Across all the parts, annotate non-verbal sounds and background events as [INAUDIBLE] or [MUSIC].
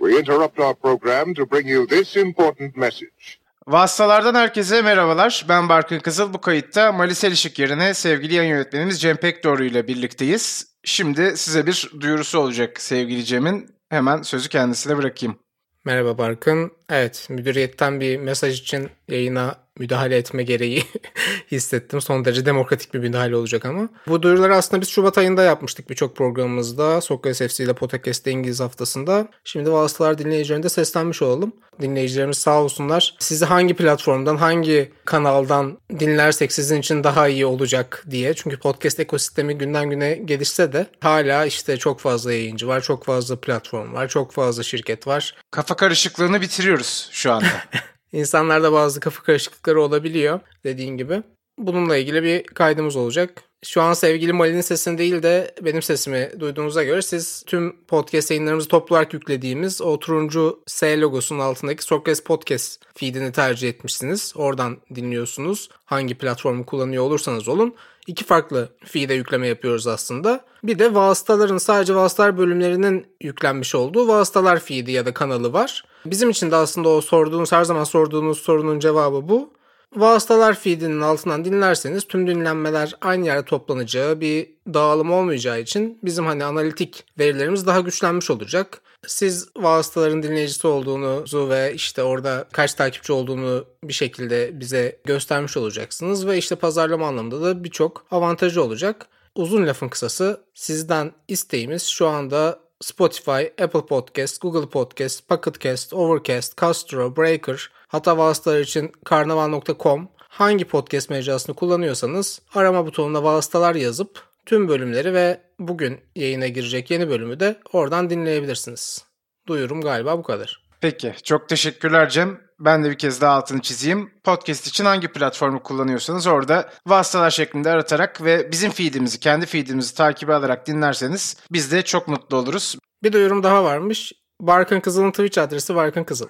We interrupt our program to bring you this important message. Vasıtalardan herkese merhabalar. Ben Barkın Kızıl. Bu kayıtta Malis Elişik yerine sevgili yayın yönetmenimiz Cem Pekdoğru ile birlikteyiz. Şimdi size bir duyurusu olacak sevgili Cem'in. Hemen sözü kendisine bırakayım. Merhaba Barkın. Evet, müdüriyetten bir mesaj için yayına müdahale etme gereği [LAUGHS] hissettim. Son derece demokratik bir müdahale olacak ama. Bu duyuruları aslında biz Şubat ayında yapmıştık birçok programımızda. Sokrates FC ile Podcast'te İngiliz haftasında. Şimdi vasıtalar dinleyicilerine de seslenmiş olalım. Dinleyicilerimiz sağ olsunlar. Sizi hangi platformdan, hangi kanaldan dinlersek sizin için daha iyi olacak diye. Çünkü podcast ekosistemi günden güne gelişse de hala işte çok fazla yayıncı var, çok fazla platform var, çok fazla şirket var. Kafa karışıklığını bitiriyoruz şu anda. [LAUGHS] İnsanlarda bazı kafa karışıklıkları olabiliyor dediğin gibi. Bununla ilgili bir kaydımız olacak. Şu an sevgili Mali'nin sesini değil de benim sesimi duyduğunuza göre siz tüm podcast yayınlarımızı toplu yüklediğimiz o turuncu S logosunun altındaki Sokrates Podcast feedini tercih etmişsiniz. Oradan dinliyorsunuz. Hangi platformu kullanıyor olursanız olun. İki farklı feed'e yükleme yapıyoruz aslında. Bir de vasıtaların sadece vasıtalar bölümlerinin yüklenmiş olduğu vasıtalar feed'i ya da kanalı var. Bizim için de aslında o sorduğunuz her zaman sorduğunuz sorunun cevabı bu. Vasıtalar feed'inin altından dinlerseniz tüm dinlenmeler aynı yerde toplanacağı bir dağılım olmayacağı için bizim hani analitik verilerimiz daha güçlenmiş olacak. Siz vasıtaların dinleyicisi olduğunuzu ve işte orada kaç takipçi olduğunu bir şekilde bize göstermiş olacaksınız ve işte pazarlama anlamında da birçok avantajı olacak. Uzun lafın kısası sizden isteğimiz şu anda Spotify, Apple Podcast, Google Podcast, Pocket Cast, Overcast, Castro, Breaker, hatta vasıtalar için karnaval.com hangi podcast mecrasını kullanıyorsanız arama butonuna vasıtalar yazıp tüm bölümleri ve bugün yayına girecek yeni bölümü de oradan dinleyebilirsiniz. Duyurum galiba bu kadar. Peki, çok teşekkürler Cem. Ben de bir kez daha altını çizeyim. Podcast için hangi platformu kullanıyorsanız orada vasıtalar şeklinde aratarak ve bizim feedimizi, kendi feedimizi takibi alarak dinlerseniz biz de çok mutlu oluruz. Bir duyurum daha varmış. Barkın Kızıl'ın Twitch adresi Barkın Kızıl.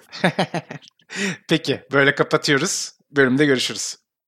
[LAUGHS] Peki, böyle kapatıyoruz. Bölümde görüşürüz.